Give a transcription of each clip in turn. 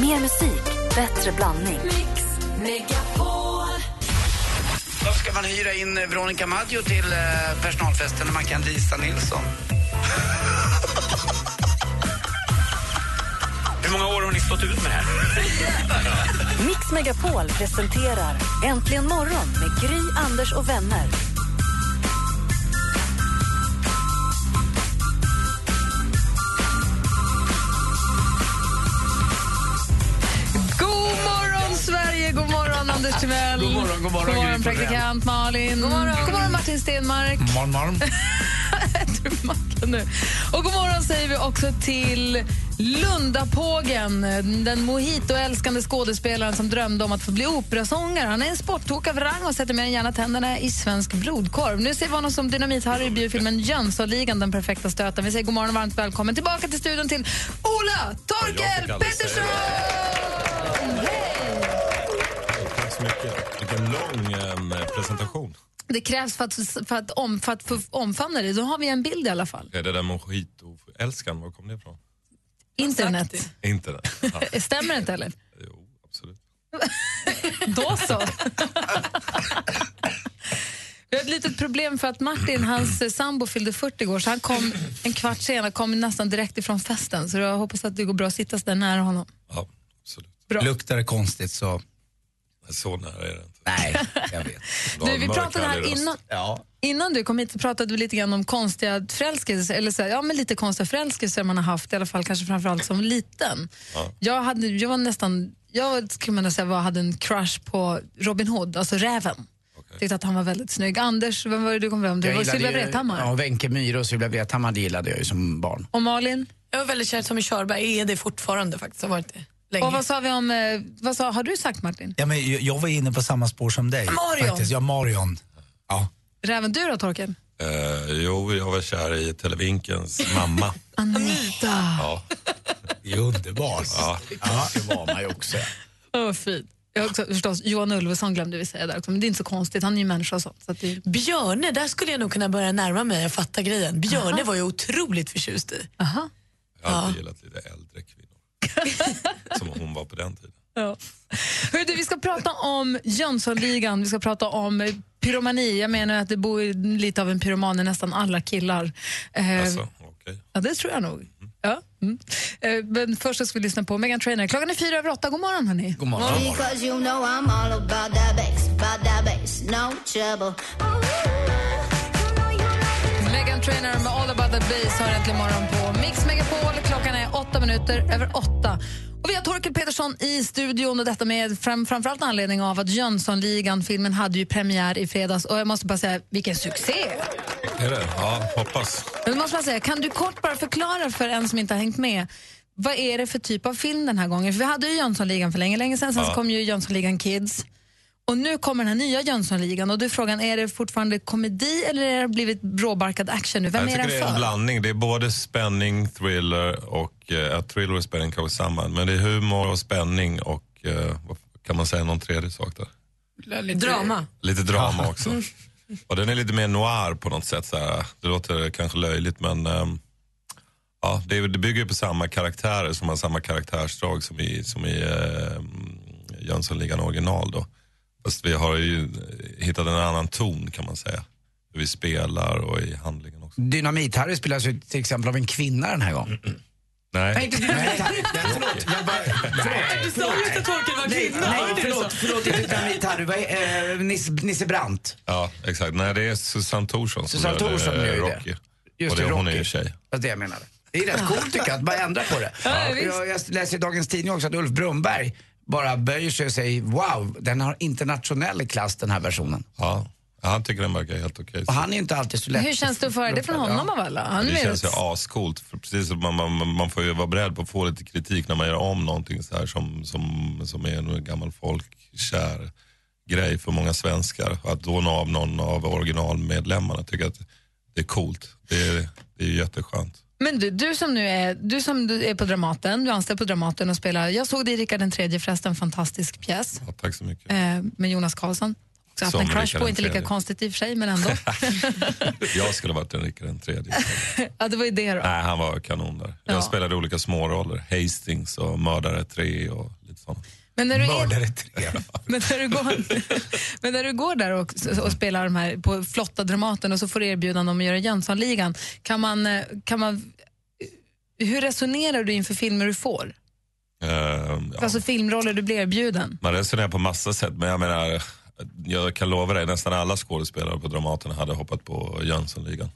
Mer musik, bättre blandning. Mix Megapol. Varför ska man hyra in Veronica Maggio till eh, personalfesten när man kan Lisa Nilsson? Hur många år har ni stått ut med det här? Mix Megapol presenterar Äntligen morgon med Gry, Anders och vänner. Timell. God morgon, god morgon, God morgon praktikant Malin. God morgon, god morgon Martin Stenmark. Morgon, morgon. Nu. Och god morgon säger vi också till Lundapågen, den mojitoälskande skådespelaren som drömde om att få bli operasångare. Han är en sporttok av rang och sätter mer än gärna tänderna i svensk blodkorv. Nu ser vi honom som Dynamit-Harry i biofilmen Jönssonligan, den perfekta stöten. Vi säger god morgon och varmt välkommen tillbaka till studion till Ola Torkel Pettersson! Så mycket. Vilken lång eh, presentation. Det krävs för att, för att, om, för att få omfamna det. Då har vi en bild i alla fall. Är det där mojito-älskan, var kom det ifrån? Internet. Internet. Ja. Stämmer det inte eller? Jo, absolut. Då så. Vi har ett litet problem för att Martin, hans eh, sambo, fyllde 40 år så han kom en kvart senare, kom nästan direkt ifrån festen. Så jag hoppas att det går bra att sitta så där nära honom. Ja, absolut. Bra. Luktar det konstigt så... Så nära är det inte. Nej, jag vet. Du vi pratade här innan, Ja. innan du kom hit så pratade vi lite grann om konstiga förälskelser, eller så, här, ja men lite konstiga förälskelser man har haft, i alla fall kanske framförallt som liten. Ja. Jag, hade, jag var nästan, jag skulle man säga var, hade en crush på Robin Hood, alltså räven. Tyckte att han var väldigt snygg. Anders, vem var det du kom fram till? Sylvia Vrethammar. Ja, Wenche Myhre och Sylvia Vrethammar det gillade jag ju som barn. Och Malin? Jag var väldigt kär i Tommy Körberg, är det fortfarande faktiskt. Har varit det länge. Och vad sa vi om, eh, vad sa, har du sagt Martin? Ja, men jag- jag var inne på samma spår som dig. Marion. Faktiskt. Ja, Marion. Ja. Räven du då Torkel? Eh, jo, jag var kär i Televinkens mamma. Anita. Ja, Det är underbart. ja. Ja, det var man ju också. Vad fint. Jag också, förstås, Johan Ulveson glömde vi säga där också, men det är inte så konstigt, han är ju människa och sånt. Så att det, Björne, där skulle jag nog kunna börja närma mig och fatta grejen. Björne var jag otroligt förtjust i. aha. Jag har alltid gillat lite äldre kvinnor. Som hon var på den tiden. Ja. Du, vi ska prata om Jönssonligan, vi ska prata om pyromani. Jag menar att det bor lite av en pyroman i nästan alla killar. Eh, Alltså, okej. Ja, det tror jag nog. Ja. Mm. Eh, men först ska vi lyssna på Megan Trainor. Klockan är fyra över åtta. God morgon, hörni. God morgon. Because you know I'm Megan Trainor med All about the bass har äntligen morgon på Mix Megapol. Klockan är åtta minuter över åtta. Och vi har Torkel Petersson i studion och detta med fram, framförallt anledning av att Jönssonligan, filmen hade ju premiär i fredags och jag måste bara säga, vilken succé! Är det? Ja, hoppas. Men måste man säga, kan du kort bara förklara för en som inte har hängt med, vad är det för typ av film den här gången? För vi hade ju Jönssonligan för länge, länge sedan, sen så Ja. kom ju Jönssonligan Kids. Och nu kommer den här nya Jönssonligan och är frågan, är det fortfarande komedi eller är det blivit råbarkad action nu? Vem jag är tycker den det är en blandning. Det är både spänning, thriller och... Eh, ja, thriller och spänning kan gå samman. Men det är humor och spänning och... Eh, vad kan man säga någon tredje sak där? Drama. Lite drama också. Och den är lite mer noir på något sätt. Så här. Det låter kanske löjligt men ehm, ja, det, det bygger ju på samma karaktärer som har samma karaktärsdrag som i, som i um, Jönssonligan original. Då. Fast vi har ju hittat en annan ton kan man säga. Hur vi spelar och i handlingen också. Dynamit-Harry spelas ju till exempel av en kvinna den här gången. Nej, Nej, inte Dynamit-Harry. Nej, förlåt. Jag bara, förlåt. Du sa just att Torkel var Nej, kvinna. nej förlåt, förlåt, inte Dynamit-Harry. Eh, Nisse, Nisse Brandt. ja exakt. Nej, det är Susanne Thorsson som Susanne Thorsson eh, gör ju det. Rocky. Just och det, det, hon är ju tjej. Det var det jag menade. Det är rätt coolt tycker jag, att bara ändra på det. Ja, jag, jag läser i dagens tidning också att Ulf Brumberg bara böjer sig och säger wow, den har internationell klass den här versionen. Ja, han tycker den verkar helt okej. Och han är inte alltid så lätt. Hur känns det att få höra det från honom av alla? Han Det känns ju ascoolt. För precis som man, man, man får ju vara beredd på att få lite kritik när man gör om någonting så här som, som, som är en gammal folkkär grej för många svenskar. Att då nå av någon av originalmedlemmarna tycker att det är coolt. Det är, det är jätteskönt. Men du, du som nu är, du som är på Dramaten, du är anställd på Dramaten och spelar, jag såg det i Rickard den tredje förresten, en fantastisk pjäs Ja, tack så mycket. eh, med Jonas Karlsson. Så haft Som en crush på, inte lika konstigt i och för sig, men ändå. Jag skulle ha varit en Rickard den tredje. ja, det var ju det då. Nej, han var kanon där. Jag Ja. spelade olika småroller. Hastings och Mördare 3 och lite sånt. Men när du, Mördare tre. men när du, går, men när du går där och, och spelar de här på flotta Dramaten och så får du erbjudande om att göra Jönssonligan, kan man, eh, kan man, hur resonerar du inför filmer du får? Eh, ja. Alltså filmroller du blir erbjuden? Man resonerar på massa sätt, men jag menar, jag kan lova dig, nästan alla skådespelare på Dramaten hade hoppat på Jönssonligan.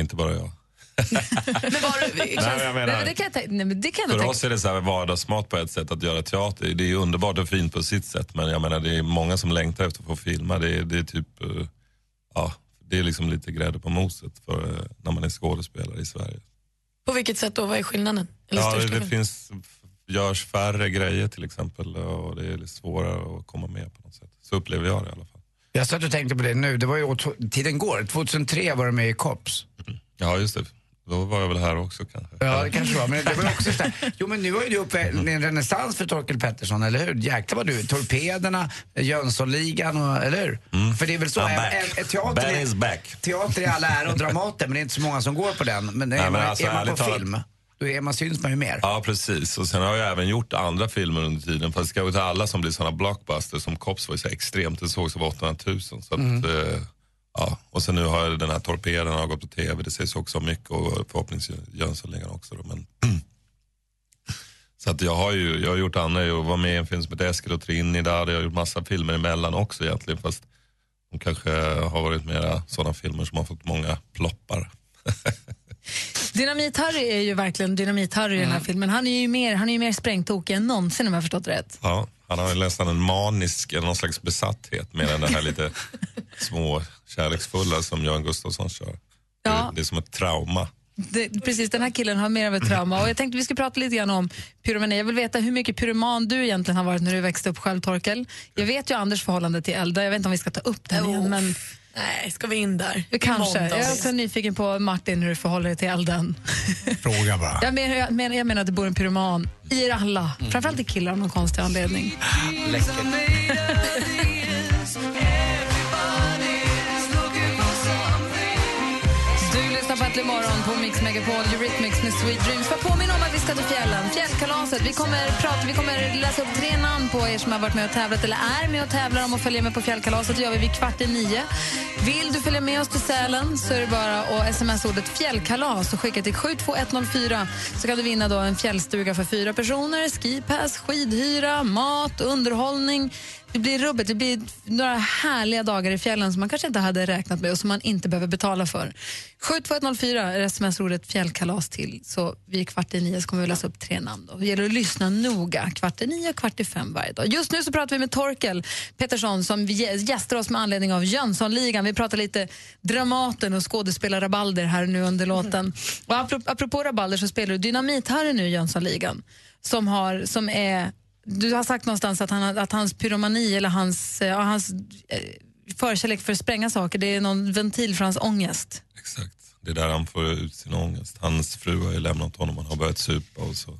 Inte bara jag. Men var du, Nej, men jag menar- Nej, men det kan jag, tänka- nej, men det kan jag nog För oss är det så här vardagsmat på ett sätt att göra teater. Det är underbart och fint på sitt sätt, men jag menar det är många som längtar efter att få filma. Det är, det är typ, eh, ja, det är liksom lite grädde på moset för eh, när man är skådespelare i Sverige. på vilket sätt då? Vad är skillnaden? Eller Ja, det skillnaden? finns, görs färre grejer till exempel och det är lite svårare att komma med på något sätt. Så upplever jag det i alla fall. Jag satt och tänkte på det nu, det var ju tiden går. 2003 var du med i Cops. Ja, just det. Då var jag väl här också kanske. Ja, det kanske var. Men det var också så här, jo men nu har ju du uppe en renässans för Torkel Pettersson, eller hur? Jäklar vad du, Torpederna, Jönssonligan och, eller hur? För det är väl så, I'm back. teater, Ben är- is back. teater är all ära och Dramaten, men det är inte så många som går på den. Men, är, men man, alltså, är man på talat- film, då är man, syns man ju mer. Ja, precis. Och sen har jag även gjort andra filmer under tiden. Fast det ska inte alla som blir såna blockbusters som Cops var ju så extremt. Det sågs av 800 000. Så att, eh, ja. Och sen nu har den här Torpeden har gått på tv. Det ses också mycket och förhoppningsvis Jönssonligan också. Då, men så att jag har ju jag har gjort andra. Jag var med i en film som heter Eskil och Trinidad. Jag har gjort massa filmer emellan också egentligen. Fast de kanske har varit mera sådana filmer som har fått många ploppar. Dynamit-Harry är ju verkligen Dynamit-Harry i den här filmen. Han är ju mer, han är ju mer sprängtokig än någonsin om jag har förstått rätt. Ja, han har ju nästan en manisk, någon slags besatthet mer än det här lite små kärleksfulla som Jan Gustafsson kör. Ja. Det, det är som ett trauma. Det, precis, den här killen har mer av ett trauma. Och jag tänkte vi ska prata lite grann om pyromani. Jag vill veta hur mycket pyroman du egentligen har varit när du växte upp själv, Torkel. Jag vet ju Anders förhållande till Elda. Jag vet inte om vi ska ta upp den igen, men Nej, ska vi in där? kanske. Måndag. Jag är också nyfiken på Martin, hur du förhåller dig till elden. Fråga bara. Jag menar, jag menar, jag menar att det bor en pyroman i er alla. Framförallt i killar av någon konstig anledning. Du Äntligen morgon på Mix Megapol, Eurythmics med Sweet Dreams. Får påminna om att vi ska till fjällen. Fjällkalaset. Vi kommer, prata, vi kommer läsa upp tre namn på er som har varit med och tävlat eller är med och tävlar om att följa med på fjällkalaset. Det gör vi vid kvart i nio. Vill du följa med oss till Sälen så är det bara att sms ordet fjällkalas och skicka till 72104 så kan du vinna då en fjällstuga för fyra personer, skipass, skidhyra, mat, underhållning. Det blir rubbet. Det blir några härliga dagar i fjällen som man kanske inte hade räknat med och som man inte behöver betala för. 72104 är sms-ordet fjällkalas till. Så vid kvart i nio så kommer vi läsa upp tre namn. Då. Det gäller att lyssna noga. Kvart i nio och kvart i fem varje dag. Just nu så pratar vi med Torkel Pettersson som gästar oss med anledning av Jönssonligan. Vi pratar lite Dramaten och skådespelar-rabalder här nu under låten. Och apropå, apropå rabalder så spelar du Dynamit-Harry nu i Jönssonligan. Som, har, som är du har sagt någonstans att, han, att hans pyromani eller hans, ja, hans eh, förkärlek för att spränga saker det är någon ventil för hans ångest. Exakt. Det är där han får ut sin ångest. Hans fru har ju lämnat honom, han har börjat supa och så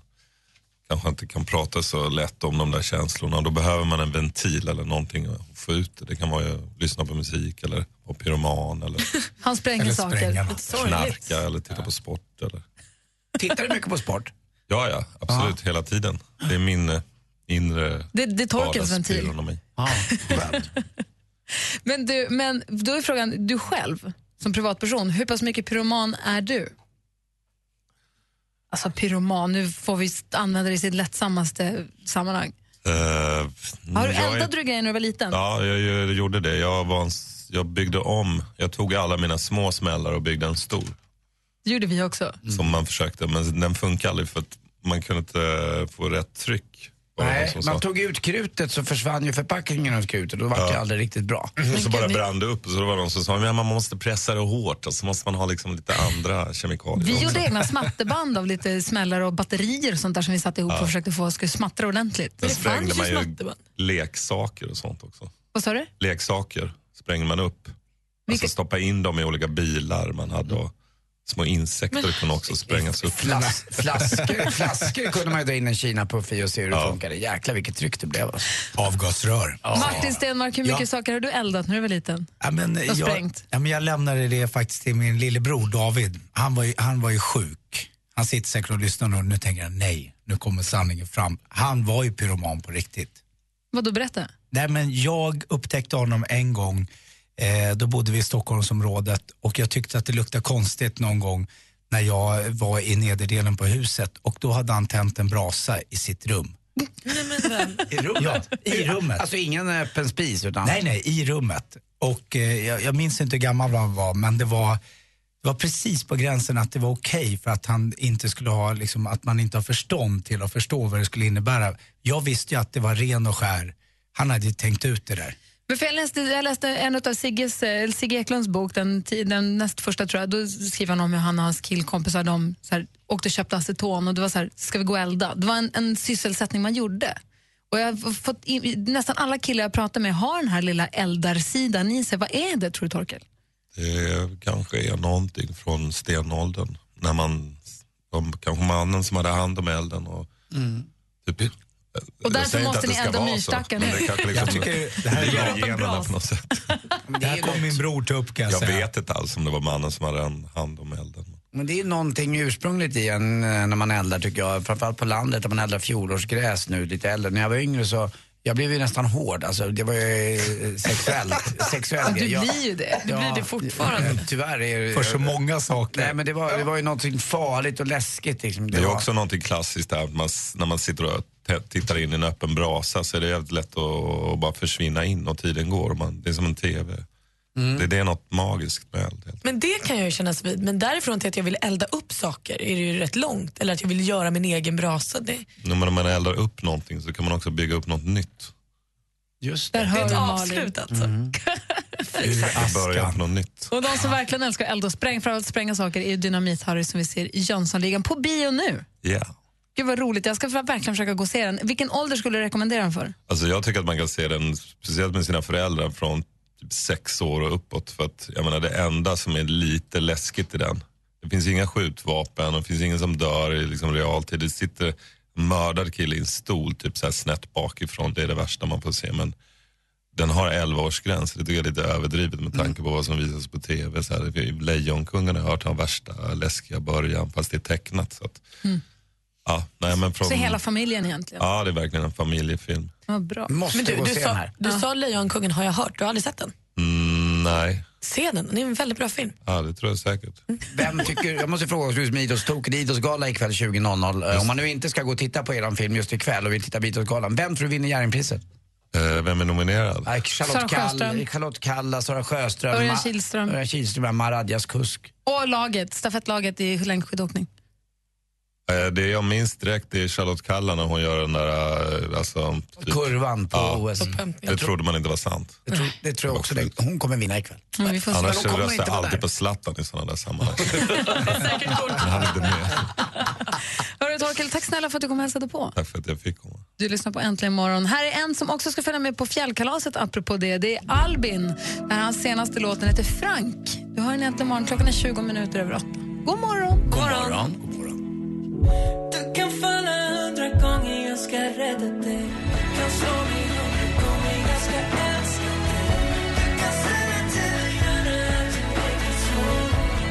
kanske inte kan prata så lätt om de där känslorna. Då behöver man en ventil eller någonting att få ut det. Det kan vara att lyssna på musik eller vara pyroman eller Han spränger Eller saker. knarka eller titta på sport. Eller... Tittar du mycket på sport? Ja, ja, absolut. Hela tiden. Det är min eh, inre Det, det är Torkels ventil. skönt. Men, du, men då är frågan, du själv som privatperson, hur pass mycket pyroman är du? Alltså pyroman, nu får vi använda det i sitt lättsammaste sammanhang. Eh, Har du jag är- eldat du grejer när du var liten? Ja, jag, jag gjorde det. Jag, var en, s- jag byggde om. Jag tog alla mina små smällar och byggde en stor. Det gjorde vi också. Som man försökte, men den funkar aldrig för att man kunde inte få rätt tryck. Nej, man sa. tog ut krutet så försvann ju förpackningen av krutet och då var det aldrig riktigt bra. Och så bara ni- brann det upp och så var det någon som sa men man måste pressa det hårt och så måste man ha liksom lite andra kemikalier Vi också. gjorde egna smatterband av lite smällar och batterier och sånt där som vi satte ihop och försökte få att smattra ordentligt. Sen sprängde man ju smatterband. leksaker och sånt också. Vad sa du? Leksaker sprängde man upp. Vilka- Alltså stoppa in dem i olika bilar man hade och små insekter kunde också sprängas upp. Flas, flaskor, flaskor kunde man ju dra in en Kina-puff i och se hur det Ja. funkade. Jäklar vilket tryck det blev. Alltså. Avgasrör. Martin Stenmark, hur mycket Ja. saker har du eldat när du var liten? Ja, men, har jag, sprängt. ja, men jag lämnade det faktiskt till min lillebror David. Han var, ju, han var ju sjuk. Han sitter säkert och lyssnar nu och nu tänker han nej, nu kommer sanningen fram. Han var ju pyroman på riktigt. Vad då berätta? Nej, men jag upptäckte honom en gång, eh, då bodde vi i Stockholmsområdet och jag tyckte att det luktade konstigt någon gång när jag var i nederdelen på huset och då hade han tänt en brasa i sitt rum. I rummet? Ja, i rummet. Alltså ingen öppen spis utan... Nej, nej, i rummet. Och eh, jag, jag minns inte hur gammal han var, men det var, det var precis på gränsen att det var okej för att han inte skulle ha, liksom, att man inte har förstånd till att förstå vad det skulle innebära. Jag visste ju att det var ren och skär. Han hade ju tänkt ut det där. Men för jag, läste, jag läste en av Sigges, eh, Sigge Eklunds bok, den, den näst första tror jag, då skriver han om hur han och hans killkompisar de, så här, åkte och köpte aceton och det var så här, ska vi gå och elda? Det var en, en sysselsättning man gjorde. Och jag har fått in, nästan alla killar jag pratar med har den här lilla eldarsidan i sig. Vad är det tror du Torkel? Det kanske är någonting från stenåldern. När man, de, kanske mannen som hade hand om elden. Och, typ, Och därför måste att det ni ska elda vara så, myrstackar men nu. det liksom Jag tycker det här är generna på något sätt. Det här kom min bror ta upp kan jag Jag säga. vet inte alls om det var mannen som hade en hand om elden. Men det är någonting ursprungligt i en eh, när man eldar tycker jag. Framförallt på landet där man eldar fjolårsgräs nu lite äldre. När jag var yngre så jag blev ju nästan hård, alltså det var ju eh, sexuellt. sexuell Ja, du blir ju det. Du blir det fortfarande. ja, Tyvärr är det För så många saker. Nej men det var, det var ju någonting farligt och läskigt liksom. Det är var- också någonting klassiskt där, man, när man sitter och tittar in i en öppen brasa så är det jävligt lätt att, att bara försvinna in och tiden går. Och man, det är som en TV. Mm. Det, det är något magiskt med eld. Men det kan jag ju kännas vid. Men därifrån till att jag vill elda upp saker är det ju rätt långt. Eller att jag vill göra min egen brasa. Det, När man, när man eldar upp någonting så kan man också bygga upp något nytt. Just Där det. det hör är du ett avslut alltså. Det börjar på något nytt. Och de som verkligen älskar att elda och spräng, framförallt spränga saker är ju Dynamit-Harry som vi ser i Jönssonligan på bio nu. Ja. Gud vad roligt, jag ska verkligen försöka gå och se den. Vilken ålder skulle du rekommendera den för? Alltså jag tycker att man kan se den, speciellt med sina föräldrar, från typ sex år och uppåt. För att jag menar, det enda som är lite läskigt i den, det finns inga skjutvapen det finns ingen som dör i liksom realtid. Det sitter en mördad kille i en stol typ så här snett bakifrån. Det är det värsta man får se. Men den har 11-årsgräns. Det tycker jag är lite överdrivet med tanke på vad som visas på tv. Så här, Lejonkungen har jag hört har värsta läskiga början fast det är tecknat. Så att, ja, nej, men från, Så hela familjen egentligen. Ja, det är verkligen en familjefilm. Vad bra. Måste Men du, gå och du, sa, här. du sa Lejonkungen har jag hört. Du har aldrig sett den? Mm, nej, Se den, det är en väldigt bra film. ja, det tror jag säkert. Vem tycker, jag måste fråga oss är idrottstokig, idrottsgala ikväll 20.00. Eh, Om man nu inte ska gå och titta på er film just ikväll och vill titta på Idrottsgalan, vem tror du vinner Jerringpriset? Eh, vem är nominerad? Sara Charlotte, Kall. Charlotte Kalla, Sara Sjöström, Örjan Kihlström. Örjan Kihlström, Maradjas kusk. Och laget, stafettlaget i längdskidåkning. Eh, det jag minns direkt det är Charlotte Kalla när hon gör den där... eh, Alltså, typ, Kurvan på Ja. OS. det trodde man inte var sant. Det tror, det tror jag också. Det. Hon kommer vinna ikväll. Mm, vi får. Annars röstar jag alltid där. på Zlatan i sådana där sammanhang. Han är inte med. Hörru, Torkel, tack snälla för att du kom och hälsade på. Tack för att jag fick komma. Du lyssnar på Äntligen morgon. Här är en som också ska följa med på fjällkalaset apropå det. Det är Albin. Den här hans senaste låten heter Frank. Du har den Äntligen morgon. Klockan är 20 minuter över åtta. God morgon. God morgon. Du kan falla hundra gånger, jag ska rädda dig Kan slå mig hundra gånger, jag ska älska dig Du kan säga till hjärnan att du tänker så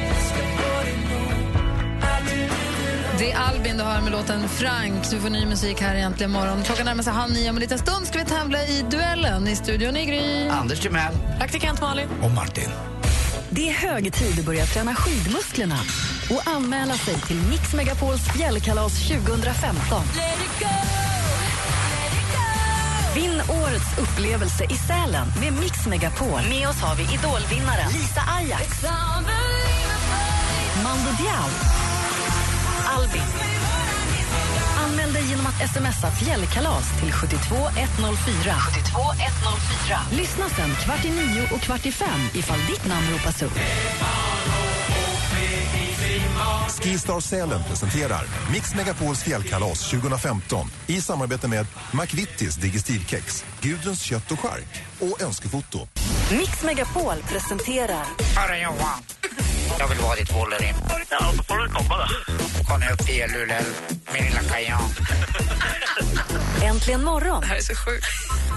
Jag ska få dig du Det är Albin du hör med låten Frank. Du får ny musik här äntligen morgon. Klockan närmar sig halv nio. Om en liten stund ska vi tävla i duellen i studion i Gry. Anders Timell. Praktikant Malin. Och Martin. Det är hög tid att börja träna skidmusklerna och anmäla sig till Mix Megapols fjällkalas 2015. Vinn årets upplevelse i Sälen med Mix Megapol. Med oss har vi idolvinnaren Lisa Ajax, Mando Diao, Albin. Genom att smsa fjällkalas till 72104. 72104. Lyssna sen kvart i nio och kvart i fem ifall ditt namn ropas upp. Skistar Sälen presenterar Mix Megapols fjällkalas 2015 i samarbete med McVittys Digestivkex, Gudruns kött och chark och Önskefoto. Mix Megapol presenterar Jag vill vara ditt Wolverine. Ja, då får du komma då. Kom nu upp i Luleå, min lilla kajan. Äntligen morgon Det här är så sjukt.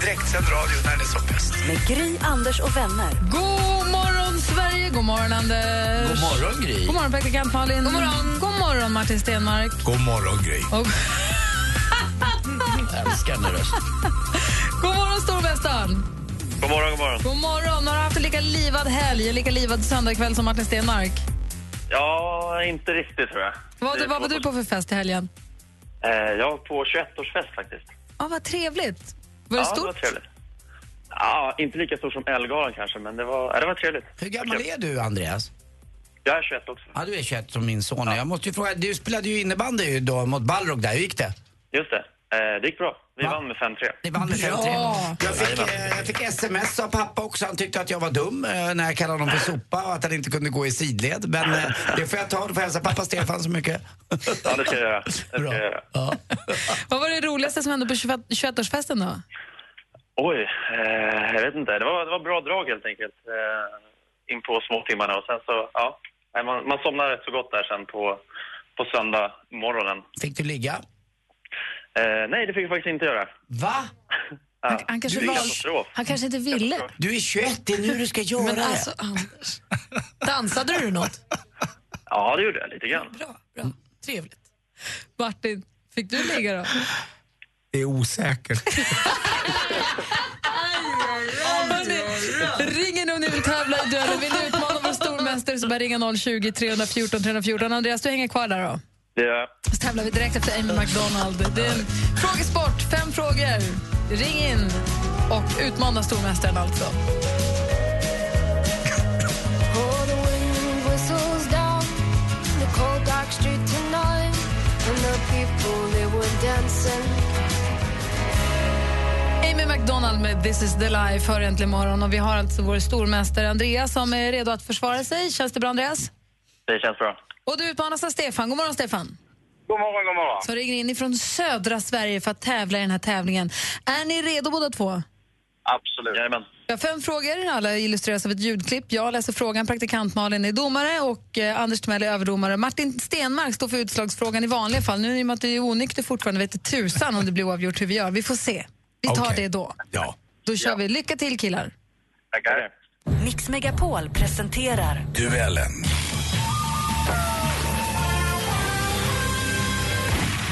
Direktsänd radio när det är som bäst. med Gry, Anders och vänner. God morgon, Sverige! God morgon, Anders. God morgon, Gry. God morgon, praktikant Malin. God morgon, God morgon Martin Stenmark. God morgon, Gry. Och Jag älskar den rösten. god morgon, stormästaren. God morgon, god morgon. God morgon. Har du haft en lika livad helg, en lika livad söndagkväll som Martin Stenmark? Ja, inte riktigt tror jag. Vad, vad var du på för fest i helgen? Eh, jag var på 21-årsfest faktiskt. Ja, vad trevligt. Var det ja, det var stort? trevligt. Ja, inte lika stort som Ellegalan kanske, men det var, ja, det var trevligt. Hur gammal är du, Andreas? Jag är 21 också. Ja, du är 21 som min son. Jag måste ju fråga, du spelade ju innebandy då mot Balrog där. Hur gick det? Just det. Eh, det gick bra. Vi Va? vann med 5-3. Ni vann med 5-3. Bra. Jag fick, eh, jag fick sms av pappa också. Han tyckte att jag var dum eh, när jag kallade honom för sopa och att han inte kunde gå i sidled. Men eh, det får jag ta. Du får hälsa pappa Stefan så mycket. Ja, det ska jag göra. Det ska Bra. jag göra. Ja. Vad var det roligaste som hände på 21 21-årsfesten då? Oj, eh, jag vet inte. Det var, det var bra drag helt enkelt. Eh, in på småtimmarna och sen så, ja. Man, man somnade rätt så gott där sen på, på söndag morgonen. Fick du ligga? Eh, nej, det fick jag faktiskt inte göra. Va? Ja. Han kanske, Du var, han kanske inte ville. Du är 21, det är nu du ska göra Men alltså, Anders. Dansade du något? Ja, det gjorde jag lite grann. Bra, bra. Trevligt. Martin, fick du ligga då? Det är osäkert. Ring in om ni vill tävla i duellen. Vill ni utmana vår stormästare så bara ringa 020 314 314. Andreas, du hänger kvar där då. Det gör jag. Så tävlar vi direkt efter Amy McDonald. Det är en frågesport, fem frågor. Ring in och utmana stormästaren alltså. Amy McDonald med This is the life hör äntligen morgon och vi har alltså vår stormästare Andreas som är redo att försvara sig. Känns det bra Andreas? Det känns bra. Och du utmanas av Stefan. God morgon Stefan. God morgon, god morgon. Som ringer in ifrån södra Sverige för att tävla i den här tävlingen. Är ni redo båda två? Absolut. Jajamän. Vi har fem frågor, alla illustreras av ett ljudklipp. Jag läser frågan, praktikant Malin är domare och eh, Anders Timell är överdomare. Martin Stenmark står för utslagsfrågan i vanliga fall. Nu i och med att du är onykter fortfarande vet tusan om det blir oavgjort hur vi gör. Vi får se. Vi tar Okej. det då. Ja. Då kör vi. Lycka till killar. Tackar. Mix Megapol presenterar Duellen.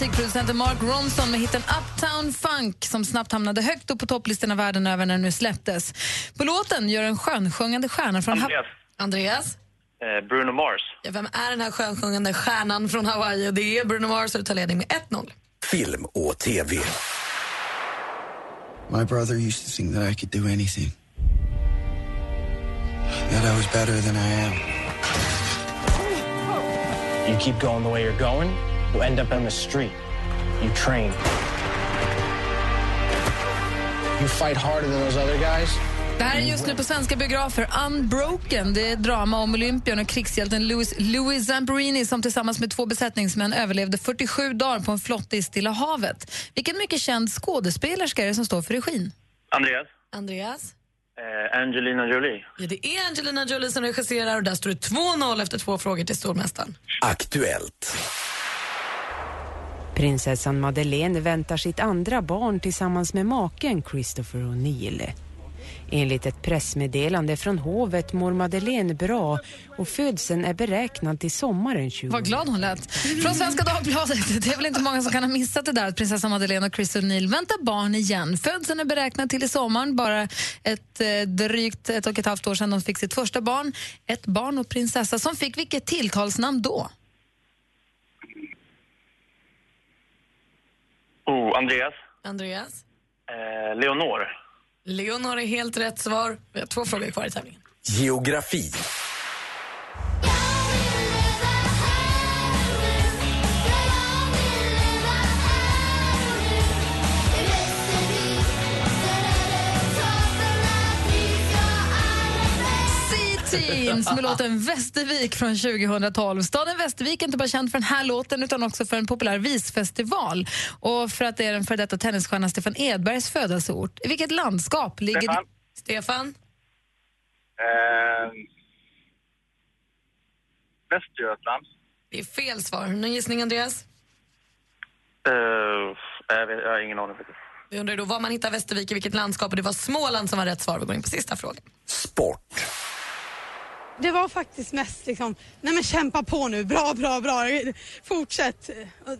Musikproducenten Mark Ronson med hitten Uptown Funk som snabbt hamnade högt upp på topplistorna världen över när den nu släpptes. På låten gör en skönsjungande stjärna från... Ha- Andreas. Andreas? Eh, Bruno Mars. Ja, vem är den här skönsjungande stjärnan från Hawaii? Det är Bruno Mars och du tar ledning med 1-0. Film och TV. My brother used to think that I could do anything. That I was better than I am. You keep going the way you're going, you'll end up on the street. You train. You fight harder than those other guys. Det här är just nu på svenska biografer. Unbroken, det är drama om Olympian och krigshjälten Louis, Louis Zamperini som tillsammans med två besättningsmän överlevde 47 dagar på en flotte i Stilla havet. Vilken mycket känd skådespelerska är det som står för regin? Andreas. Andreas? Eh, Angelina Jolie. Ja, det är Angelina Jolie som regisserar och där står det 2-0 efter två frågor till stormästaren. Aktuellt. Prinsessan Madeleine väntar sitt andra barn tillsammans med maken Christopher O'Neill. Enligt ett pressmeddelande från hovet mår Madeleine bra och födseln är beräknad till sommaren 20... Vad glad hon lät. Från Svenska Dagbladet. Det är väl inte många som kan ha missat det där att prinsessan Madeleine och Chris O'Neill väntar barn igen. Födseln är beräknad till i sommaren, bara ett eh, drygt ett och ett halvt år sedan de fick sitt första barn. Ett barn och prinsessa som fick vilket tilltalsnamn då? Andreas. Andreas? Eh, Leonor. Leonor är helt rätt svar. Vi har två frågor kvar i tävlingen. Geografi. Prince med låten Västervik från 2012. Staden Västervik är inte bara känd för den här låten utan också för en populär visfestival och för att det är den före detta tennisstjärnan Stefan Edbergs födelseort. I vilket landskap ligger... Stefan. Stefan? Eh, Västergötland. Det är fel svar. Någon gissning, Andreas? Eh, jag, vet, jag har ingen aning faktiskt. Vi undrar då var man hittar Västervik i vilket landskap och det var Småland som var rätt svar. Vi går in på sista frågan. Det var faktiskt mest liksom, nej men kämpa på nu, bra, bra, bra, fortsätt,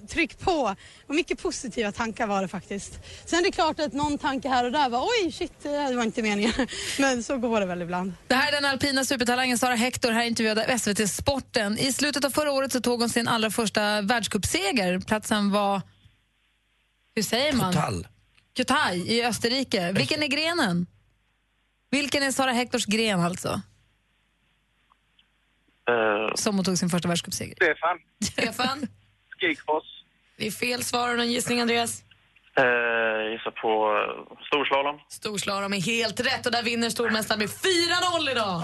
tryck på. Och mycket positiva tankar var det faktiskt. Sen är det klart att någon tanke här och där var, oj shit, det var inte meningen. Men så går det väl ibland. Det här är den alpina supertalangen Sara Hector, här intervjuade SVT Sporten. I slutet av förra året så tog hon sin allra första världscupseger. Platsen var, hur säger man? Total. Kutai i Österrike. Vilken är grenen? Vilken är Sara Hectors gren alltså? Eh, Som hon tog sin första världscupseger. Stefan. Stefan? Skikfoss. Det är fel svar. Har du Någon gissning, Andreas? eh, jag gissar på eh, storslalom. Storslalom är helt rätt och där vinner stormästaren med 4-0 idag.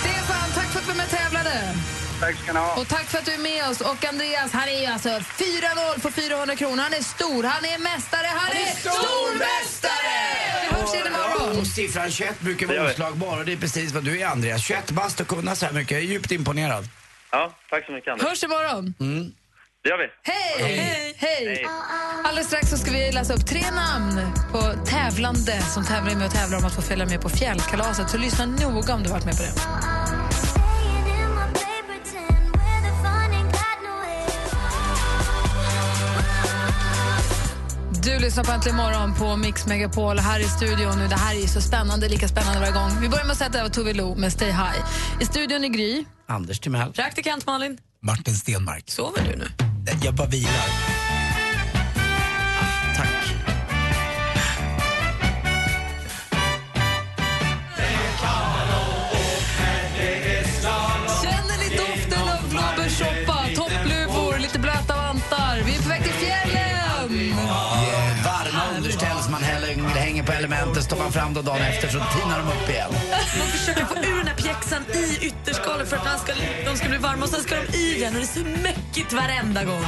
Stefan, tack för att du var med och tävlade. Tack ska ni ha. Och tack för att du är med oss. Och Andreas, han är ju alltså 4-0 för 400 kronor. Han är stor, han är mästare, han är stormästare! Vi hörs igen imorgon. Och siffran 21 brukar vara oslagbar och det är precis vad du är Andreas. 21 bast och kunna så här mycket. Jag är djupt imponerad. Ja, tack så mycket Anders. Hörs imorgon. Mm. Det gör vi. Hej! Hej! Hej. Alldeles strax så ska vi läsa upp tre namn på tävlande som tävlar med och tävlar om att få följa med på fjällkalaset. Så lyssna noga om du varit med på det. Du lyssnar på Äntligen morgon på Mix Megapol här i studion. Nu, det här är så spännande, lika spännande varje gång. Vi börjar med att sätta över Tove Lo med Stay High. I studion i Gry. Anders Timell. Praktikant Malin. Martin Stenmark. Sover du nu? Jag bara vilar. På man fram dem dagen efter så tinar de upp igen. Man försöker få ur den här pjäxan i ytterskalet för att man ska, de ska bli varma och sen ska de i den och det är så mäckigt varenda gång.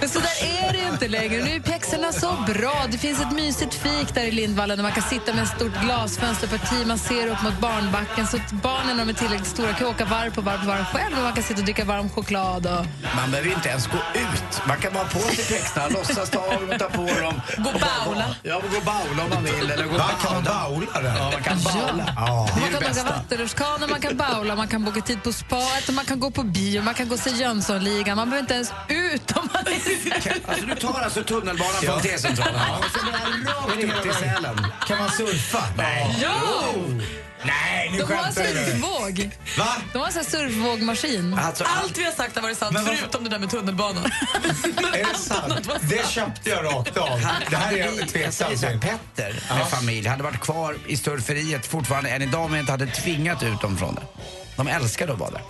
Men så där är det ju inte längre. Nu är pjäxorna så bra. Det finns ett mysigt fik där i Lindvallen där man kan sitta med ett stort glasfönsterparti. Man ser upp mot barnbacken så att barnen när de är tillräckligt stora kan åka varv på varv på varv själv och man kan sitta och dricka varm choklad. Och... Man behöver inte ens gå ut. Man kan bara på sig pjäxorna, låtsas ta av dem, ta på dem. Gå baula. Ja, gå baula om man vill. Eller gå Va, kan man baula där? Ja, man kan baula. Ja. Det Man det kan åka bästa. vattenrutschkana, man kan baula, man kan boka tid på spaet, och man kan gå på bio, man kan gå och se Jönssonligan. Man behöver inte ens ut om man är Alltså du tar alltså tunnelbanan Ja. från T-centralen och så bara rakt ut till Sälen. Kan man surfa? Nej. Jo! Nej, nu De har en skämtar du. surfvåg. Va? De har en här surfvågmaskin. Alltså, Allt vi har sagt har varit sant förutom det där med tunnelbanan. Är det sant? Det köpte jag rakt av. Det här är jag tveksam till. Petter med familj hade varit kvar i surferiet fortfarande än idag om jag inte hade tvingat ut dem från det. De älskade att vara där.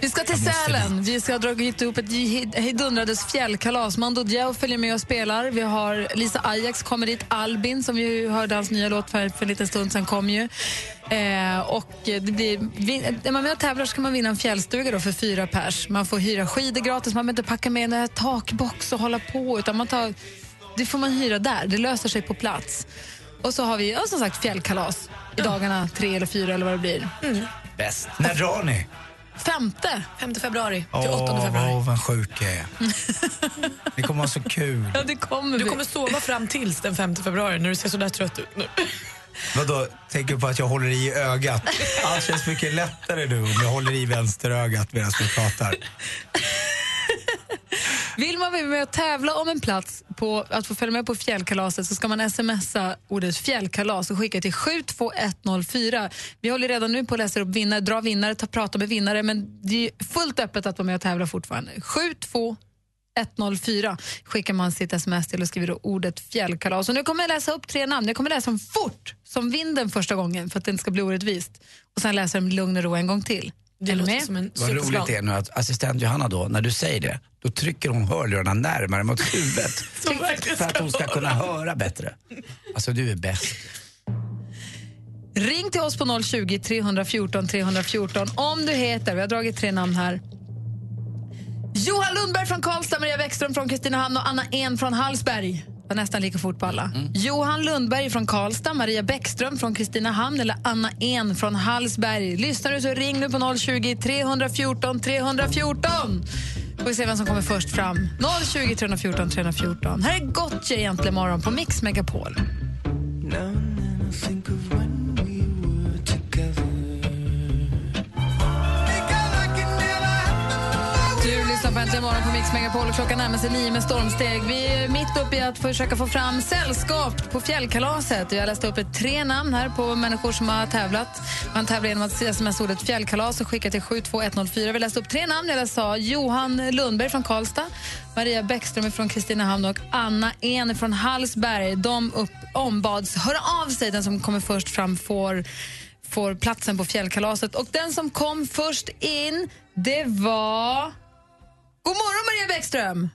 Vi ska till Sälen. Vi ska ha dragit ihop ett hejdundrades fjällkalas. Mando Diao följer med och spelar. Vi har Lisa Ajax kommer dit. Albin, som vi hörde hans nya låt för, för en liten stund sen kom ju. Eh, och det blir, vin- är man med och tävlar så kan man vinna en fjällstuga då för fyra pers. Man får hyra skidor gratis, man behöver inte packa med en takbox och hålla på. Utan man tar, det får man hyra där, det löser sig på plats. Och så har vi ja, som sagt fjällkalas i dagarna tre eller fyra eller vad det blir. Bäst. När drar ni? Femte. 5 februari till 8 Åh, februari. vad, vad sjuk jag är. Det kommer vara så kul. Ja, det kommer Du vi. kommer sova fram tills den 5 februari när du ser så där trött ut nu. Vadå, tänker du på att jag håller i ögat? Allt känns mycket lättare nu om jag håller i vänsterögat medan vi pratar. Vill man vara med och tävla om en plats på att få följa med på fjällkalaset så ska man smsa ordet fjällkalas och skicka till 72104. Vi håller redan nu på att läsa upp vinnare, dra vinnare, ta prata med vinnare men det är fullt öppet att vara med och tävla fortfarande. 72104 skickar man sitt sms till och skriver då ordet fjällkalas. Och nu kommer jag läsa upp tre namn. Jag kommer läsa dem fort som vinden första gången för att det inte ska bli orättvist. Och sen läsa dem lugn och ro en gång till. Det låter med? som en Vad roligt det är nu att assistent Johanna då, när du säger det, då trycker hon hörlurarna närmare mot huvudet. För att hon ska kunna höra bättre. Alltså du är bäst. Ring till oss på 020 314 314 om du heter, vi har dragit tre namn här. Johan Lundberg från Karlstad, Maria Bäckström från Kristinehamn och Anna En från Hallsberg. Var nästan lika fort på alla. Johan Lundberg från Karlstad, Maria Bäckström från Kristinehamn eller Anna En från Hallsberg. Lyssnar du så ring nu på 020 314 314. Får vi se vem som kommer först fram. 020 314 314. Här är Gotye egentligen morgon på Mix Megapol. Now lyssnar på Äntligen morgon på Mix Megapol klockan närmar sig nio med stormsteg. Vi är mitt uppe i att försöka få fram sällskap på fjällkalaset. Jag läste upp ett tre namn här på människor som har tävlat. Man tävlar genom att sms ordet fjällkalas och skicka till 72104. Vi läste upp tre namn. Jag sa Johan Lundberg från Karlstad, Maria Bäckström från Kristinehamn och Anna En från Hallsberg. De upp, ombads höra av sig. Den som kommer först fram får får platsen på fjällkalaset. Och den som kom först in, det var... God morgon Maria Bäckström!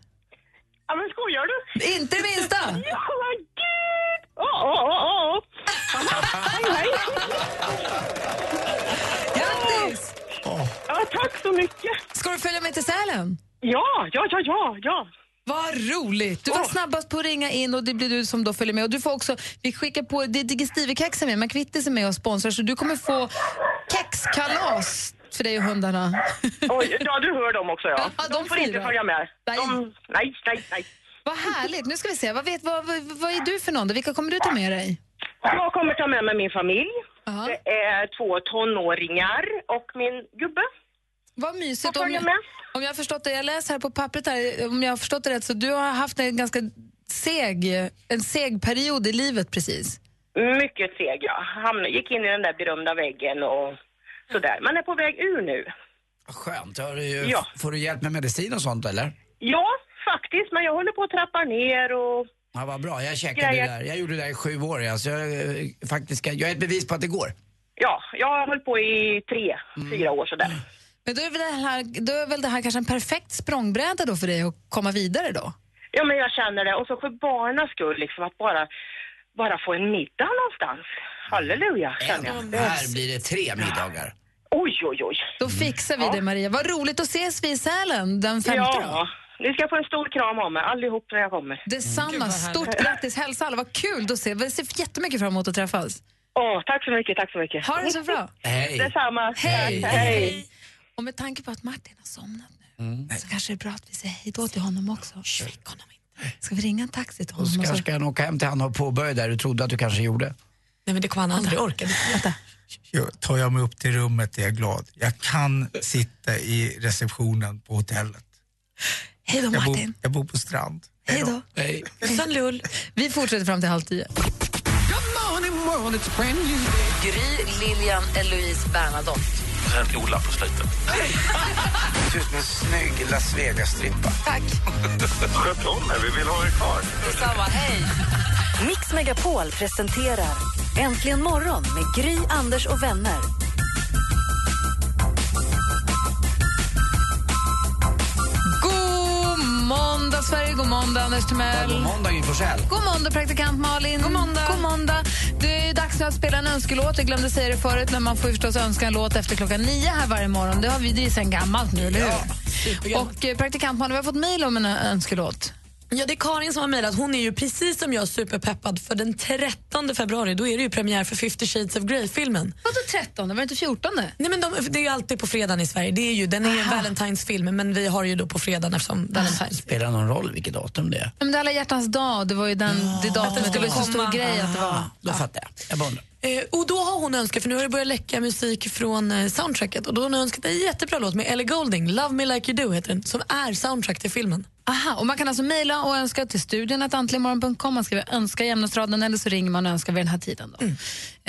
Ja, men skojar du? Inte det minsta! Ja, men gud! Åh, åh, åh, åh. Hej, hej. Grattis! Ja, tack så mycket. Ska du följa med till Sälen? Ja, ja, ja, ja, ja. Vad roligt! Du var snabbast på att ringa in och det blir du som då följer med. Och du får också, vi skickar på, det är Digestive-kex är med, McVittys är med och sponsrar så du kommer få kexkalas för dig och hundarna. Oj, ja, du hör dem också, ja. Ja, de, de får inte följa med. De, nej, nej, nej. Vad härligt! Nu ska vi se, vad, vet, vad, vad, är du för någon? då? Vilka kommer du ta med dig? Jag kommer ta med mig min familj. Det är två tonåringar och min gubbe. Vad mysigt. Om jag, om jag har förstått det, jag läser här på pappret här, om jag har förstått det rätt, så du har haft en ganska seg, en seg period i livet precis. Mycket seg, ja. Han gick in i den där berömda väggen och sådär. Man är på väg ur nu. Skönt. Har du, ju- Ja. Får du hjälp med medicin och sånt eller? Ja, faktiskt. Men jag håller på att trappa ner och... Ja, vad bra. Jag checkade Grejer. det där. Jag gjorde det där i sju år. Alltså, jag, eh, faktiskt, jag är ett bevis på att det går. Ja, jag har hållit på i tre, fyra år sådär. Men då är, väl det här, då är väl det här kanske en perfekt språngbräda då för dig att komma vidare då? Ja, men jag känner det. Och så för barnens skull, liksom att bara, bara få en middag någonstans. Halleluja, känner jag. Här blir det tre middagar. Oj, oj, oj. Då fixar vi det Maria. Vad roligt att ses vi i Sälen den femte Ja, ni ska få en stor kram av mig allihop när jag kommer. Detsamma. Stort grattis. Hälsa alla. Vad kul att se. Vi ser jättemycket fram emot att träffas. Åh, tack så mycket, tack så mycket. Ha det så bra. Hej. Detsamma. Hej. Tack, hej. Och med tanke på att Martin har somnat Mm. nu så kanske det är bra att vi säger hej då till honom också. Väck honom inte. Ska vi ringa en taxi till honom? och så- kanske ska han åka hem till han och påbörja där du trodde att du kanske gjorde. Nej, men det kommer han aldrig orka. Vänta. Tar jag mig upp till rummet är jag glad. Jag kan sitta i receptionen på hotellet. Hej då Jag bor, Martin. jag bor på strand. Hej då. Hej. Puss lull. Vi fortsätter fram till halv tio. Gry, Lilian, Eloise, Bernadotte. Sen Ola på slutet. Det ser ut som en snygg Las Vegas-strippa. Tack. Sköt om er, vi vill ha er kvar. Detsamma, hej! Mix Megapol presenterar Äntligen morgon med Gry, Anders och vänner. Sverige, god måndag Anders Timell. God måndag Gry Forssell. God måndag praktikant Malin. God måndag. God måndag. Det är dags nu att spela en önskelåt. Jag glömde säga det förut, men man får ju förstås önska en låt efter klockan nio här varje morgon. Det har vi det är sen gammalt nu, eller hur? Och eh, praktikant Malin, vi har fått mejl om en önskelåt. Ja, det är Karin som har mejlat. Hon är ju precis som jag superpeppad för den 13 februari då är det ju premiär för 50 shades of Grey-filmen. Vadå 13? Var det inte 14? Nej, men de, det är ju alltid på fredagen i Sverige. Det är ju, den är ju en Valentine's-film men vi har ju då på fredagen eftersom Valentine's. Spelar någon roll vilket datum det är? Men det är alla hjärtans dag, det var ju den, det datumet, det var ju så stor grej att det var. Då fattar jag. Jag bara undrar. Eh, och då har hon önskat, för nu har det börjat läcka musik från eh, soundtracket och då har hon önskat en jättebra låt med Ellie Goulding, Love Me Like You Do heter den, som är soundtrack till filmen. Aha, och man kan alltså mejla och önska till studion att antligenmorgon.com. Man skriver önska i ämnesraden eller så ringer man och önskar vid den här tiden. Då.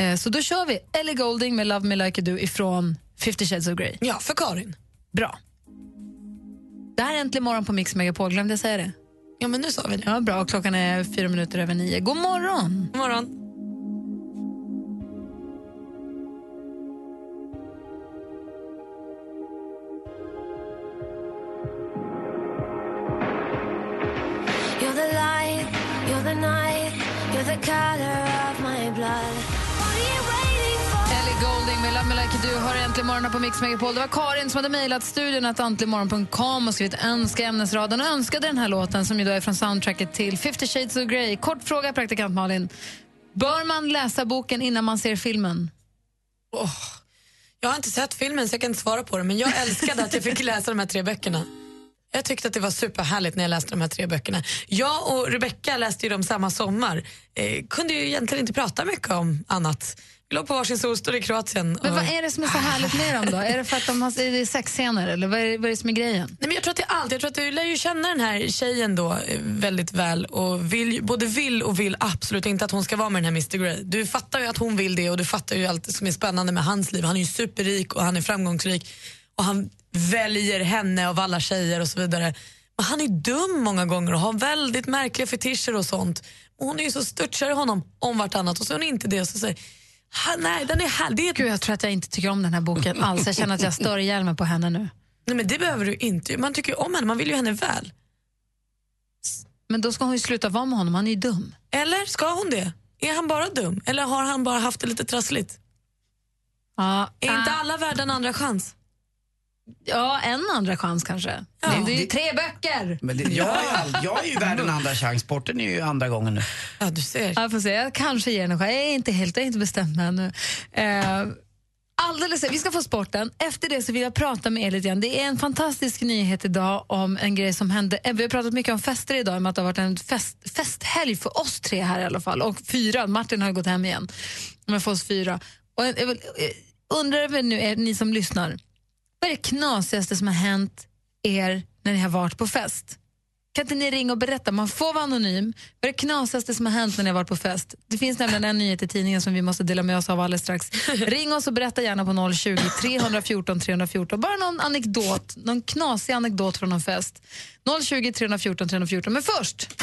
Eh, så då kör vi Ellie Goulding med Love Me Like You Do ifrån 50 Shades of Grey. Ja, för Karin. Bra. Det här är Äntligen morgon på Mix Megapol, glömde jag säga det? Ja, men nu sa vi det. Ja, bra. Klockan är fyra minuter över nio. God morgon! God morgon. Night. You're the color of my blood. What are you waiting for? Ellie Golding med Love Me Like You Do har äntligen morgonen på Mix Megapol. Det var Karin som hade mejlat studion att antligenmorgon.com och skrivit önska ämnesraden och önskade den här låten som ju då är från soundtracket till 50 shades of Grey. Kort fråga, praktikant Malin. Bör man läsa boken innan man ser filmen? Jag har inte sett filmen så jag kan inte svara på det men jag älskade att jag fick läsa de här tre böckerna. Jag tyckte att det var superhärligt när jag läste de här tre böckerna. Jag och Rebecca läste ju dem samma sommar. Eh, kunde ju egentligen inte prata mycket om annat. Vi låg på varsin solstol i Kroatien. Men och- vad är det som är så härligt med dem då? Är det för att de har är det sexscener eller vad är, det- vad är det som är grejen? Nej, men jag tror att det är allt. Jag tror att du lär ju känna den här tjejen då eh, väldigt väl och vill, både vill och vill absolut inte att hon ska vara med den här Mr Grey. Du fattar ju att hon vill det och du fattar ju allt som är spännande med hans liv. Han är ju superrik och han är framgångsrik och han väljer henne av alla tjejer och så vidare. Men han är dum många gånger och har väldigt märkliga fetischer och sånt. Och hon är ju så störtkär i honom om vartannat och så är hon inte det. Och så säger nej, den är här. Det är Gud, jag tror att jag inte tycker om den här boken alls. Jag känner att jag stör ihjäl mig på henne nu. Nej, men det behöver du inte. Man tycker ju om henne, man vill ju henne väl. Men då ska hon ju sluta vara med honom, han är ju dum. Eller ska hon det? Är han bara dum? Eller har han bara haft det lite trassligt? Ja, Är inte alla värda en andra chans? Ja, en andra chans kanske. Ja. Det är ju tre böcker! Men det, jag, är ju all, jag är ju värd en andra chans. Sporten är ju andra gången nu. Ja, du ser. Jag får se, jag kanske ger en chans. Jag är inte helt, jag är inte bestämd mig ännu. Eh, alldeles, vi ska få sporten. Efter det så vill jag prata med er lite grann. Det är en fantastisk nyhet idag om en grej som hände. Eh, Vi har pratat mycket om fester idag, om att det har varit en fest, festhelg för oss tre här i alla fall. Och fyra, Martin har gått hem igen. Men för oss fyra. Och jag vill, eh, undrar väl nu, er, ni som lyssnar, vad är det knasigaste som har hänt er när ni har varit på fest? Kan inte ni ringa och berätta? Man får vara anonym. Vad är det knasigaste som har hänt när ni har varit på fest? Det finns nämligen en nyhet i tidningen som vi måste dela med oss av alldeles strax. Ring oss och berätta gärna på 020 314 314. Bara någon anekdot, någon knasig anekdot från någon fest. 020 314 314. Men först...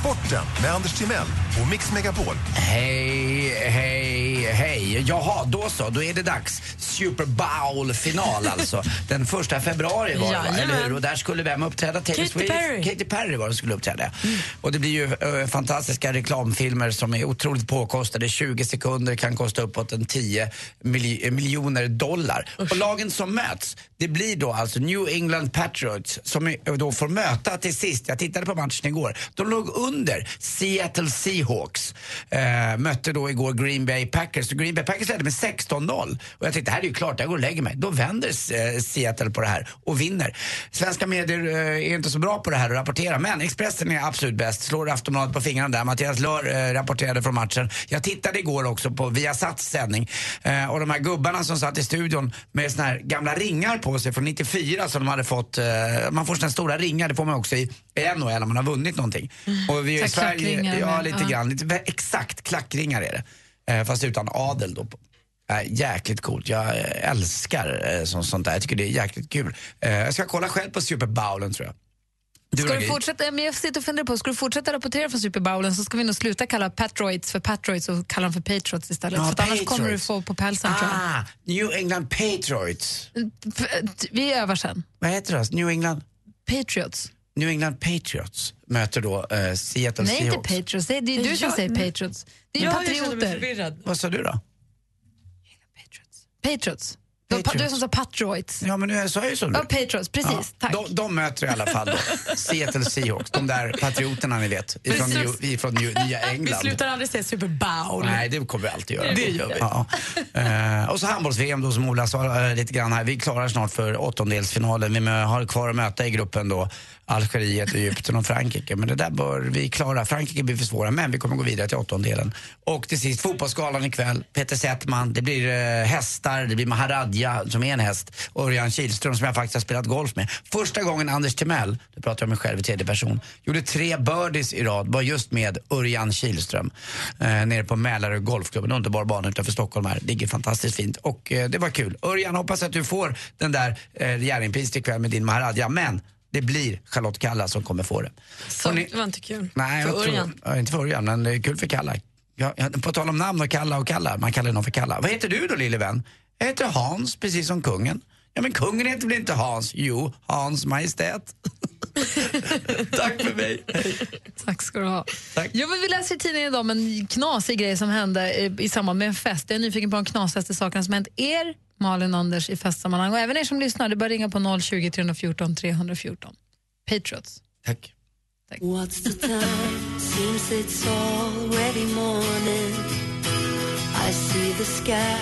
Sporten med Anders Timell och Mix Megapol. Hej, hej, hej. Jaha, då så. Då är det dags. Super Bowl-final alltså. Den första februari var det, va? Eller hur? Och där skulle vem uppträda? Taylor Katy Swift? Perry. Katy Perry var det som skulle uppträda. Och det blir ju eh, fantastiska reklamfilmer som är otroligt påkostade. 20 sekunder kan kosta uppåt en 10 mil- eh, miljoner dollar. Och lagen som möts, det blir då alltså New England Patriots som då får möta till sist, jag tittade på matchen igår, de låg under Seattle Seahawks. Eh, mötte då igår Green Bay Packers. Green Bay Packers ledde med 16-0. Och jag tänkte, det här är ju klart, jag går och lägger mig. Då vänder eh, Seattle på det här och vinner. Svenska medier eh, är inte så bra på det här att rapportera, men Expressen är absolut bäst. Slår Aftonbladet på fingrarna där. Mattias Lör eh, rapporterade från matchen. Jag tittade igår också på Viasats sändning. Och de här gubbarna som satt i studion med såna här gamla ringar på sig från 94 som de hade fått. Man får såna stora ringar, det får man också i NHL om man har vunnit någonting. Och vi Så i Sverige, ja lite ja. grann. Lite, exakt, klackringar är det. Eh, fast utan adel då. Eh, jäkligt coolt. Jag eh, älskar eh, sånt, sånt där. Jag tycker det är jäkligt kul. Jag ska kolla själv på Super Bowlen tror jag. Du Ska du fortsätta, men jag sitter och funderar på, ska du fortsätta rapportera från Super Bowlen så ska vi nog sluta kalla Patriots för Patriots och kalla dem för Patriots istället. Ja, för att annars kommer du Patriots. få på pälsen. Ah, New England Patriots. Vi övar sen. Vad heter det? New England? Patriots. New England Patriots möter då eh, Seattle Nej, inte Seahawks. Patriots. Det är, det är du som Jag- säger Patriots. Det är Ja, jag patrioter. Vad sa du då? Patriots. Du, har pa- du är som sa Patriots. Ja, men nu sa jag ju så nu. Ja, Patriots, precis. Tack. De, de möter i alla fall då Seattle Seahawks, de där patrioterna ni vet, ifrån, New, ifrån New, Nya Vi England. slutar aldrig säga Super Bowl. Nej, det kommer vi alltid göra. Det gör vi. Ja. Eh, och så handbolls-VM då som Ola sa eh, lite grann här. Vi klarar snart för åttondelsfinalen. Vi har kvar att möta i gruppen då Algeriet, Egypten och Frankrike. Men det där bör vi klara. Frankrike blir för svåra, men vi kommer gå vidare till åttondelen. Och till sist Fotbollsgalan ikväll. Peter Settman, det blir eh, hästar, det blir Maharadja som är en häst och Örjan Kihlström som jag faktiskt har spelat golf med. Första gången Anders Timell, nu pratar jag om mig själv i tredje person, gjorde tre birdies i rad var just med Örjan Kihlström eh, nere på Mälarö Golfklubb. En underbar bana utanför Stockholm här. Ligger fantastiskt fint och eh, det var kul. Örjan, hoppas att du får den där eh, Jerringpriset ikväll med din Maharadja. Men det blir Charlotte Kalla som kommer få det. Så, Hörrni- det var inte kul. Nej, för Örjan. ja, inte för Örjan, men det är kul för Kalla. Ja, på tal om namn och Kalla och Kalla, man kallar någon för Kalla. Vad heter du då lille vän? Jag heter Hans, precis som kungen. Ja men kungen heter väl inte Hans? Jo, Hans Majestät. Tack för mig. Tack ska du ha. Jo, men vi läser i tidningen idag om en knasig grej som hände i, i samband med en fest. Jag är nyfiken på de knasigaste sakerna som hänt er, Malin och Anders, i festsammanhang. Och även er som lyssnar, det bara ringa på 020 314 314. Patriots. Tack. What's the time? Seems it's already morning. I see the sky,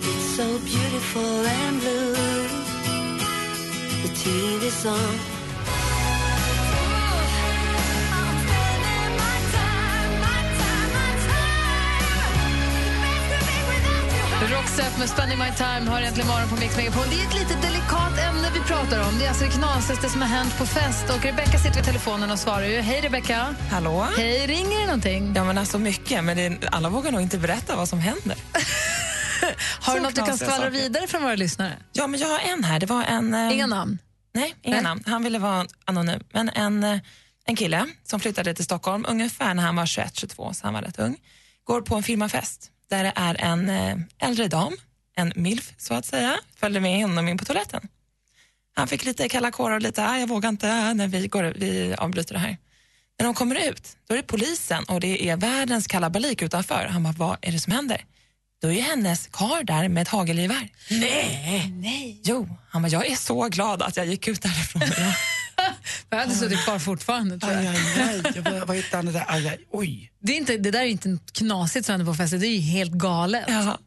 it's so beautiful and blue. The TV's on. Roxette med Spending My Time har äntligen morgon på Mix Megapol. Det är ett lite delikat ämne vi pratar om. Det är alltså det knasigaste som har hänt på fest. Och Rebecca sitter vid telefonen och svarar ju. Hej Rebecca. Hallå? Hej, ringer det någonting? Ja, men alltså mycket, men det, alla vågar nog inte berätta vad som händer. Har du något du kan skvallra vidare från våra lyssnare? Ja, men jag har en här. Det var en... eh, Inga namn? Nej, inga Nej. namn. Han ville vara anonym. Men en, eh, en kille som flyttade till Stockholm ungefär när han var 21-22, så han var rätt ung, går på en firmafest där det är en eh, äldre dam, en milf så att säga, följde med honom in på toaletten. Han fick lite kalla kårar och lite, ah, jag vågar inte, ah, när vi, går, vi avbryter det här. När de kommer ut, då är det polisen och det är världens kalabalik utanför. Han bara, vad är det som händer? Då är ju hennes kar där med ett hagelgevär. Nej! Nej. Jo, han bara, jag är så glad att jag gick ut därifrån. Jag hade suttit kvar fortfarande tror jag. Aj, aj, aj. Vad- Vad heter han det där? Aj, aj. Oj. Det, är inte, det där är inte knasigt som hände på festen, det är ju helt galet. Ja,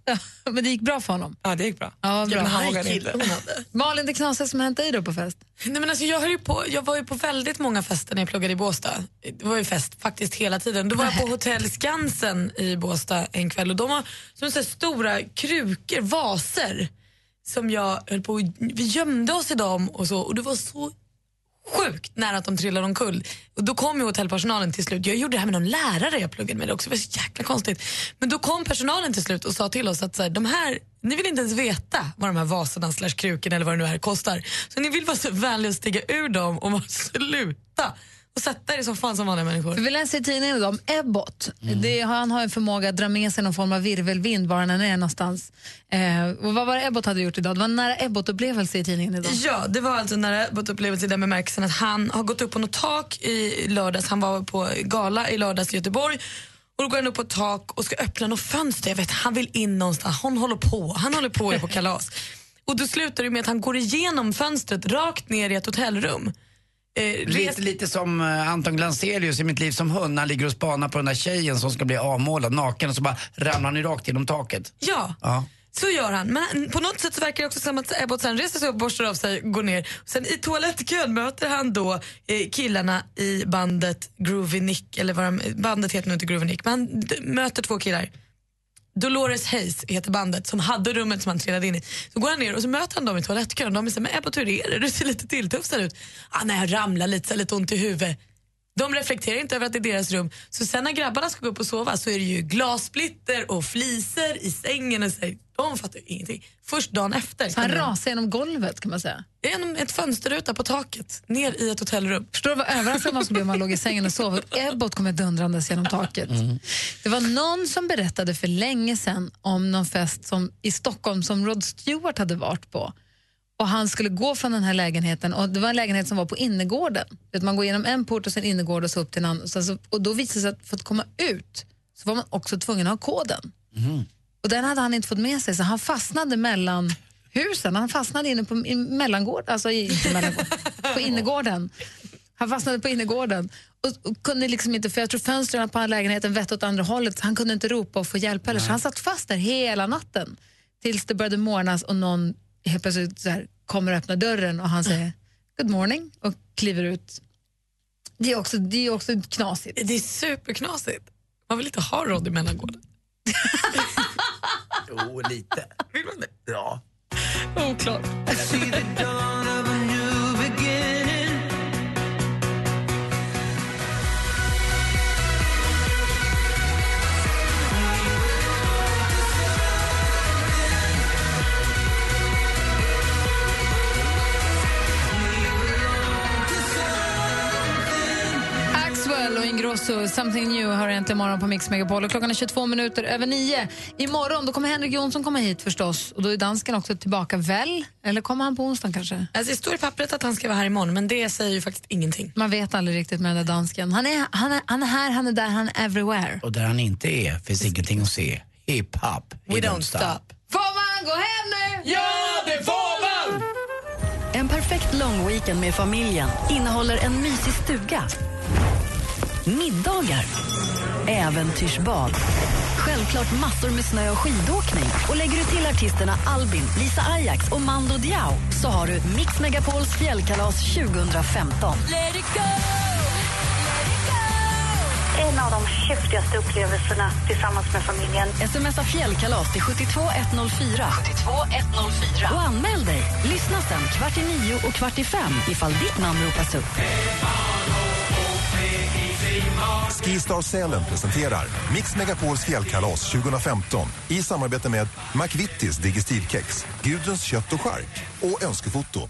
men det gick bra för honom. Ja, det gick bra. Ja, bra. men han vågade inte. Malin, det knasigaste som hänt dig då på fest? Nej, men alltså, jag, höll ju på, jag var ju på väldigt många fester när jag pluggade i Båstad. Det var ju fest faktiskt hela tiden. Då var jag på Hotell Skansen i Båstad en kväll och de har som så här stora krukor, vaser som jag höll på Vi gömde oss i dem och så och det var så sjukt nära att de trillade omkull. Och då kom ju hotellpersonalen till slut. Jag gjorde det här med någon lärare jag pluggade med också. Det var så jäkla konstigt. Men då kom personalen till slut och sa till oss att så här, de här, ni vill inte ens veta vad de här vaserna slash krukorna eller vad det nu är kostar. Så ni vill vara så vänliga att stiga ur dem och bara sluta och sätta er som fan som vanliga människor. För vi läser i tidningen idag om Ebbot. Det, han har en förmåga att dra med sig någon form av virvelvind var han än är någonstans. Eh, och vad var det Ebbot hade gjort idag? Det var en nära Ebbot-upplevelse i tidningen idag. Ja, det var alltså nära på ett upplevelse i den bemärkelsen att han har gått upp på något tak i lördags. Han var på gala i lördags i Göteborg. Och då går han upp på ett tak och ska öppna något fönster. Jag vet, han vill in någonstans. Han håller på. Han håller på och är på kalas. Och då slutar det med att han går igenom fönstret rakt ner i ett hotellrum. Eh, Lite, lite som eh, Anton Glanzelius i Mitt liv som hund. Han ligger och spanar på den där tjejen som ska bli avmålad naken och så bara ramlar han rakt genom taket. Ja. Ja. Så gör han. Men på något sätt så verkar det också som att Ebbot sen reser sig upp, borstar av sig, går ner. Sen i toalettkön möter han då eh, killarna i bandet Groovy Nick, eller vad de, bandet heter nog inte Groovy Nick, men han möter två killar. Dolores Hayes heter bandet som hade rummet som han trillade in i. Så går han ner och så möter han dem i toalettkön och de säger, men Ebba, hur är det? Du ser lite tilltufsad ut. Ah, nej, jag ramlar lite, så lite ont i huvudet. De reflekterar inte över att det är deras rum. Så sen när grabbarna ska gå upp och sova så är det ju glassplitter och fliser i sängen. Och så, här, de fattar ju ingenting. Först dagen efter. Så han de- rasar genom golvet kan man säga. Genom ett fönsterruta på taket, ner i ett hotellrum. Förstår du vad överraskad man skulle bli om man låg i sängen och sov och Ebbot kommer dundrandes genom taket. Det var någon som berättade för länge sedan om någon fest som, i Stockholm som Rod Stewart hade varit på. Och Han skulle gå från den här lägenheten och det var en lägenhet som var på innergården. Man går igenom en port och sen innergård och så upp till en annan. Och, då visade det sig att för att komma ut så var man också tvungen att ha koden. Och den hade han inte fått med sig så han fastnade mellan husen. Han fastnade inne på i mellangård, alltså i- inte mellangård, på innergården. Han fastnade på innergården och, och kunde liksom inte, för jag tror fönstren på lägenheten vette åt andra hållet, så han kunde inte ropa och få hjälp heller. Så han satt fast där hela natten tills det började morgnas och någon helt plötsligt så här, kommer och öppnar dörren och han säger good morning och kliver ut. Det är också, det är också knasigt. Det är superknasigt. Man vill inte ha Rod i mellangården. Jo, lite. Vill man det? Ja. Oklart. Axwell Ingrosso, Something New har äntligen morgon på Mix Megapol och klockan är 22 minuter över nio. Imorgon då kommer Henrik Jonsson komma hit förstås och då är dansken också tillbaka väl? Eller kommer han på onsdagen kanske? Alltså, det står i pappret att han ska vara här imorgon men det säger ju faktiskt ingenting. Man vet aldrig riktigt med den där dansken. Han är, han är, han är här, han är där, han är everywhere. Och där han inte är finns ingenting att se. Hip-hop, We don't stop. Får man gå hem nu? Ja, det får man! En perfekt lång weekend med familjen innehåller en mysig stuga, middagar, äventyrsbad, självklart massor med snö och skidåkning. Och lägger du till artisterna Albin, Lisa Ajax och Mando Diao så har du Mix Megapols fjällkalas 2015. Let it go, En av de häftigaste upplevelserna tillsammans med familjen. Smsa fjällkalas till 72104. 72104. Och anmäl dig. Lyssna sen kvart i nio och kvart i fem ifall ditt namn ropas upp. Skistar Sälen presenterar Mix Megapols fjällkalas 2015 i samarbete med McVittys Digestivkex, Gudruns kött och chark och Önskefoto.